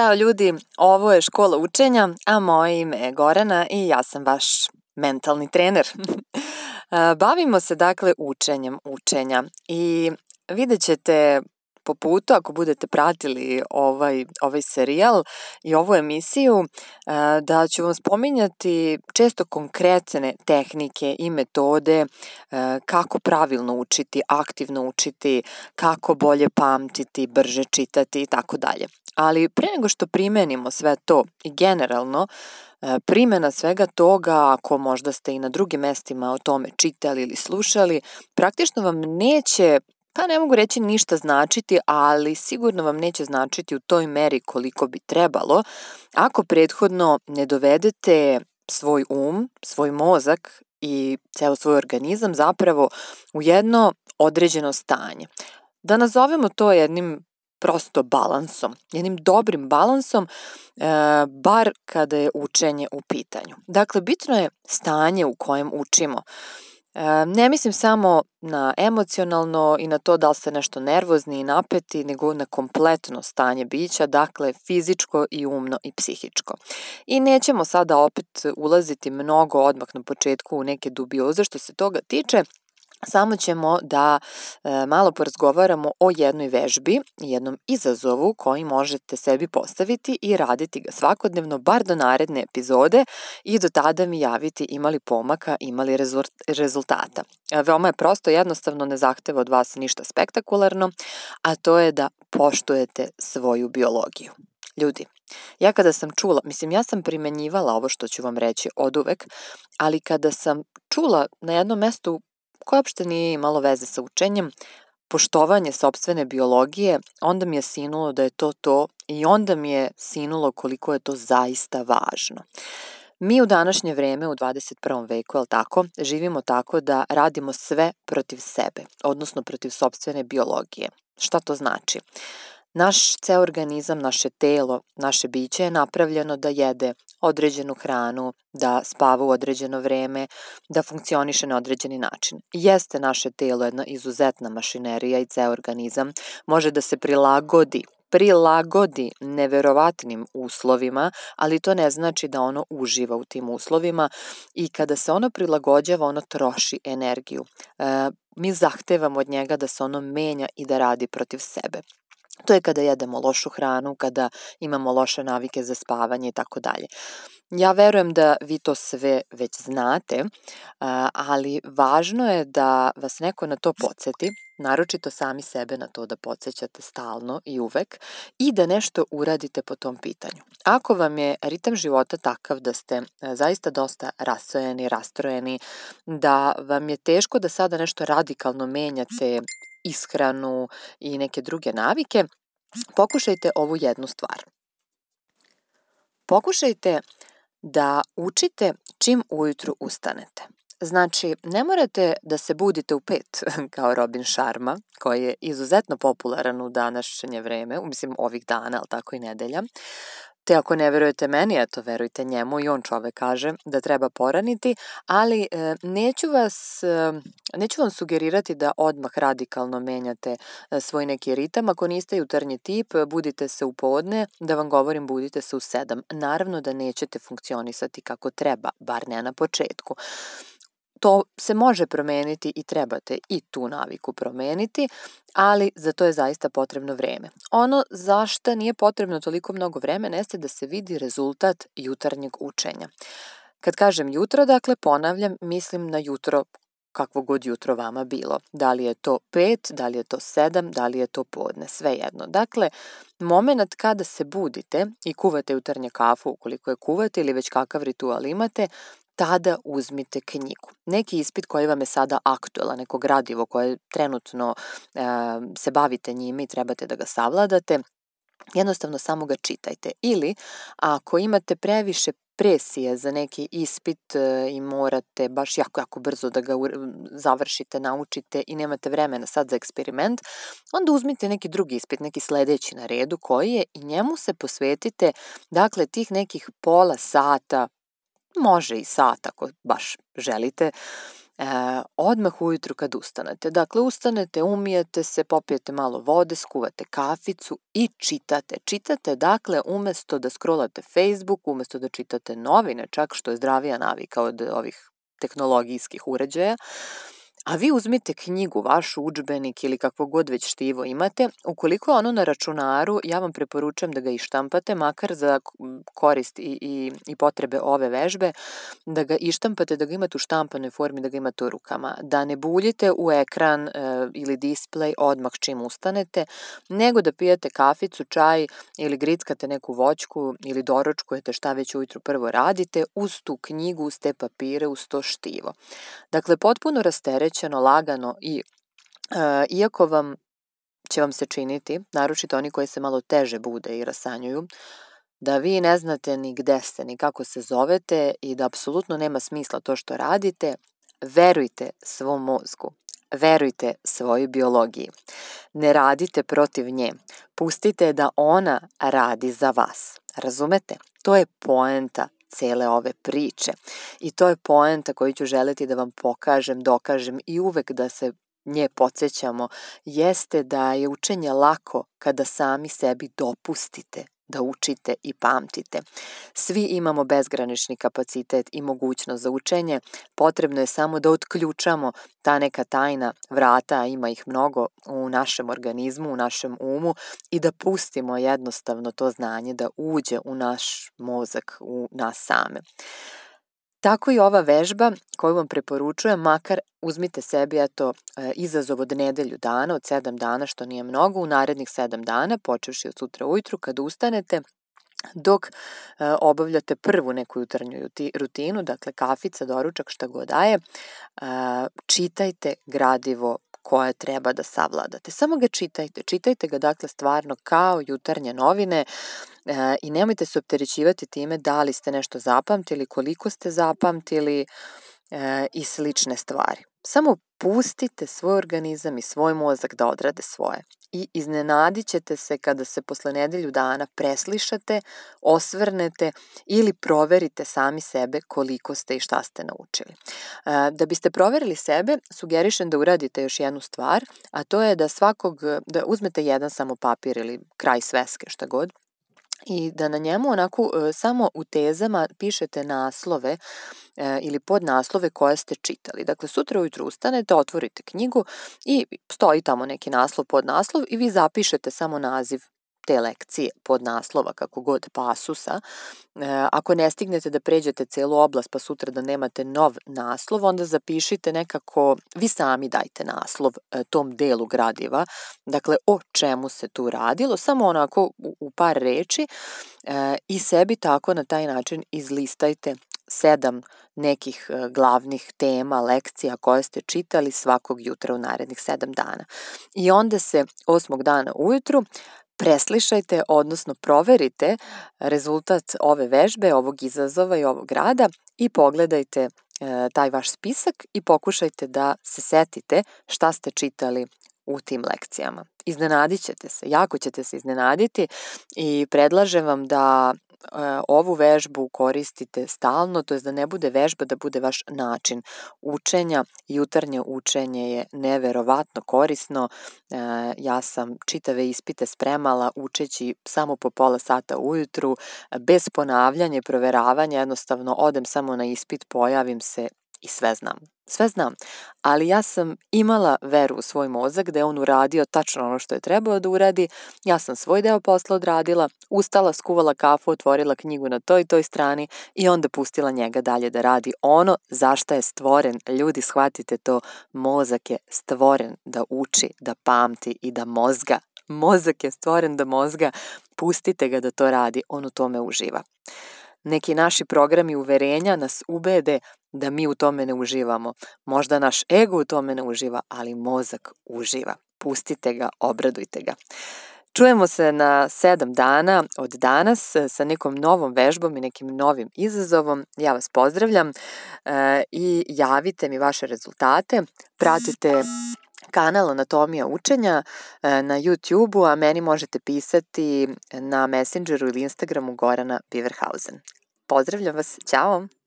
Ćao ljudi, ovo je škola učenja, a moje ime je Gorana i ja sam vaš mentalni trener. Bavimo se dakle učenjem učenja i vidjet ćete po putu, ako budete pratili ovaj, ovaj serijal i ovu emisiju, da ću vam spominjati često konkretne tehnike i metode kako pravilno učiti, aktivno učiti, kako bolje pamtiti, brže čitati i tako dalje. Ali pre nego što primenimo sve to i generalno, e, primjena svega toga, ako možda ste i na drugim mestima o tome čitali ili slušali, praktično vam neće pa ne mogu reći ništa značiti, ali sigurno vam neće značiti u toj meri koliko bi trebalo ako prethodno ne dovedete svoj um, svoj mozak i ceo svoj organizam zapravo u jedno određeno stanje. Da nazovemo to jednim prosto balansom, jednim dobrim balansom, e, bar kada je učenje u pitanju. Dakle, bitno je stanje u kojem učimo. E, ne mislim samo na emocionalno i na to da li ste nešto nervozni i napeti, nego na kompletno stanje bića, dakle fizičko i umno i psihičko. I nećemo sada opet ulaziti mnogo odmah na početku u neke dubioze što se toga tiče, Samo ćemo da e, malo porazgovaramo o jednoj vežbi, jednom izazovu koji možete sebi postaviti i raditi ga svakodnevno, bar do naredne epizode i do tada mi javiti imali pomaka, imali rezultata. E, veoma je prosto, jednostavno ne zahteva od vas ništa spektakularno, a to je da poštujete svoju biologiju. Ljudi, ja kada sam čula, mislim ja sam primenjivala ovo što ću vam reći od uvek, ali kada sam čula na jednom mestu koje uopšte nije imalo veze sa učenjem, poštovanje sobstvene biologije, onda mi je sinulo da je to to i onda mi je sinulo koliko je to zaista važno. Mi u današnje vreme, u 21. veku, je tako, živimo tako da radimo sve protiv sebe, odnosno protiv sobstvene biologije. Šta to znači? Naš ceo organizam, naše telo, naše biće je napravljeno da jede određenu hranu, da spava u određeno vreme, da funkcioniše na određeni način. Jeste naše telo jedna izuzetna mašinerija i ceo organizam može da se prilagodi prilagodi neverovatnim uslovima, ali to ne znači da ono uživa u tim uslovima i kada se ono prilagođava, ono troši energiju. E, mi zahtevamo od njega da se ono menja i da radi protiv sebe. To je kada jedemo lošu hranu, kada imamo loše navike za spavanje i tako dalje. Ja verujem da vi to sve već znate, ali važno je da vas neko na to podsjeti, naročito sami sebe na to da podsjećate stalno i uvek i da nešto uradite po tom pitanju. Ako vam je ritam života takav da ste zaista dosta rasojeni, rastrojeni, da vam je teško da sada nešto radikalno menjate ishranu i neke druge navike, pokušajte ovu jednu stvar. Pokušajte da učite čim ujutru ustanete. Znači, ne morate da se budite u pet, kao Robin Sharma, koji je izuzetno popularan u današnje vreme, mislim ovih dana, ali tako i nedelja, Te ako ne verujete meni, eto verujte njemu i on čovek kaže da treba poraniti, ali e, neću vas, e, neću vam sugerirati da odmah radikalno menjate e, svoj neki ritam. Ako niste jutarnji tip, budite se u podne, da vam govorim budite se u sedam. Naravno da nećete funkcionisati kako treba, bar ne na početku to se može promeniti i trebate i tu naviku promeniti, ali za to je zaista potrebno vreme. Ono zašto nije potrebno toliko mnogo vremena jeste da se vidi rezultat jutarnjeg učenja. Kad kažem jutro, dakle, ponavljam, mislim na jutro kakvo god jutro vama bilo. Da li je to 5, da li je to 7, da li je to podne, sve jedno. Dakle, moment kada se budite i kuvate jutarnje kafu, ukoliko je kuvate ili već kakav ritual imate, tada uzmite knjigu. Neki ispit koji vam je sada aktuelan, neko gradivo koje trenutno e, se bavite njime i trebate da ga savladate, jednostavno samo ga čitajte. Ili ako imate previše presije za neki ispit e, i morate baš jako, jako brzo da ga završite, naučite i nemate vremena sad za eksperiment, onda uzmite neki drugi ispit, neki sledeći na redu koji je i njemu se posvetite, dakle, tih nekih pola sata, može i sat ako baš želite, e, odmah ujutru kad ustanete. Dakle, ustanete, umijete se, popijete malo vode, skuvate kaficu i čitate. Čitate, dakle, umesto da scrollate Facebook, umesto da čitate novine, čak što je zdravija navika od ovih tehnologijskih uređaja, A vi uzmite knjigu, vaš učbenik ili kakvo god već štivo imate, ukoliko je ono na računaru, ja vam preporučujem da ga ištampate, makar za korist i, i, i potrebe ove vežbe, da ga ištampate, da ga imate u štampanoj formi, da ga imate u rukama, da ne buljite u ekran e, ili display odmah čim ustanete, nego da pijete kaficu, čaj ili grickate neku voćku ili doručkujete šta već ujutru prvo radite, uz tu knjigu, uz te papire, uz to štivo. Dakle, potpuno rastere rasterećeno, lagano i e, iako vam će vam se činiti, naročito oni koji se malo teže bude i rasanjuju, da vi ne znate ni gde ste, ni kako se zovete i da apsolutno nema smisla to što radite, verujte svom mozgu, verujte svojoj biologiji. Ne radite protiv nje, pustite da ona radi za vas. Razumete? To je poenta cele ove priče. I to je poenta koju ću želeti da vam pokažem, dokažem i uvek da se nje podsjećamo, jeste da je učenje lako kada sami sebi dopustite da učite i pamtite. Svi imamo bezgranični kapacitet i mogućnost za učenje, potrebno je samo da otključamo ta neka tajna vrata, ima ih mnogo u našem organizmu, u našem umu i da pustimo jednostavno to znanje da uđe u naš mozak, u nas same. Tako i ova vežba koju vam preporučujem, makar uzmite sebi eto, e, izazov od nedelju dana, od sedam dana, što nije mnogo, u narednih sedam dana, počevši od sutra ujutru, kad ustanete, dok e, obavljate prvu neku jutarnju rutinu, dakle kafica, doručak, šta god daje, e, čitajte gradivo koje treba da savladate. Samo ga čitajte, čitajte ga dakle stvarno kao jutarnje novine e, i nemojte se opterećivati time da li ste nešto zapamtili, koliko ste zapamtili e, i slične stvari. Samo pustite svoj organizam i svoj mozak da odrade svoje i iznenadit ćete se kada se posle nedelju dana preslišate, osvrnete ili proverite sami sebe koliko ste i šta ste naučili. E, da biste proverili sebe, sugerišem da uradite još jednu stvar, a to je da svakog, da uzmete jedan samo papir ili kraj sveske, šta god, i da na njemu onako e, samo u tezama pišete naslove e, ili podnaslove koje ste čitali. Dakle, sutra ujutru ustanete, otvorite knjigu i stoji tamo neki naslov, podnaslov i vi zapišete samo naziv te lekcije pod naslova, kako god, pasusa. E, ako ne stignete da pređete celu oblast pa sutra da nemate nov naslov, onda zapišite nekako, vi sami dajte naslov e, tom delu gradiva, dakle o čemu se tu radilo, samo onako u par reči e, i sebi tako na taj način izlistajte sedam nekih glavnih tema, lekcija koje ste čitali svakog jutra u narednih sedam dana. I onda se osmog dana ujutru preslišajte, odnosno proverite rezultat ove vežbe, ovog izazova i ovog rada i pogledajte e, taj vaš spisak i pokušajte da se setite šta ste čitali u tim lekcijama. Iznenadit ćete se, jako ćete se iznenaditi i predlažem vam da E, ovu vežbu koristite stalno, to je da ne bude vežba, da bude vaš način učenja. Jutarnje učenje je neverovatno korisno. E, ja sam čitave ispite spremala učeći samo po pola sata ujutru, bez ponavljanja i proveravanja, jednostavno odem samo na ispit, pojavim se i sve znam. Sve znam, ali ja sam imala veru u svoj mozak da je on uradio tačno ono što je trebao da uradi, ja sam svoj deo posla odradila, ustala, skuvala kafu, otvorila knjigu na toj toj strani i onda pustila njega dalje da radi ono zašta je stvoren. Ljudi, shvatite to, mozak je stvoren da uči, da pamti i da mozga. Mozak je stvoren da mozga, pustite ga da to radi, on u tome uživa. Neki naši programi uverenja nas ubede da mi u tome ne uživamo. Možda naš ego u tome ne uživa, ali mozak uživa. Pustite ga, obradujte ga. Čujemo se na sedam dana od danas sa nekom novom vežbom i nekim novim izazovom. Ja vas pozdravljam e, i javite mi vaše rezultate. Pratite kanal Anatomija učenja e, na YouTube-u, a meni možete pisati na Messengeru ili Instagramu Gorana Biverhausen. Pozdravljam vas, ćao!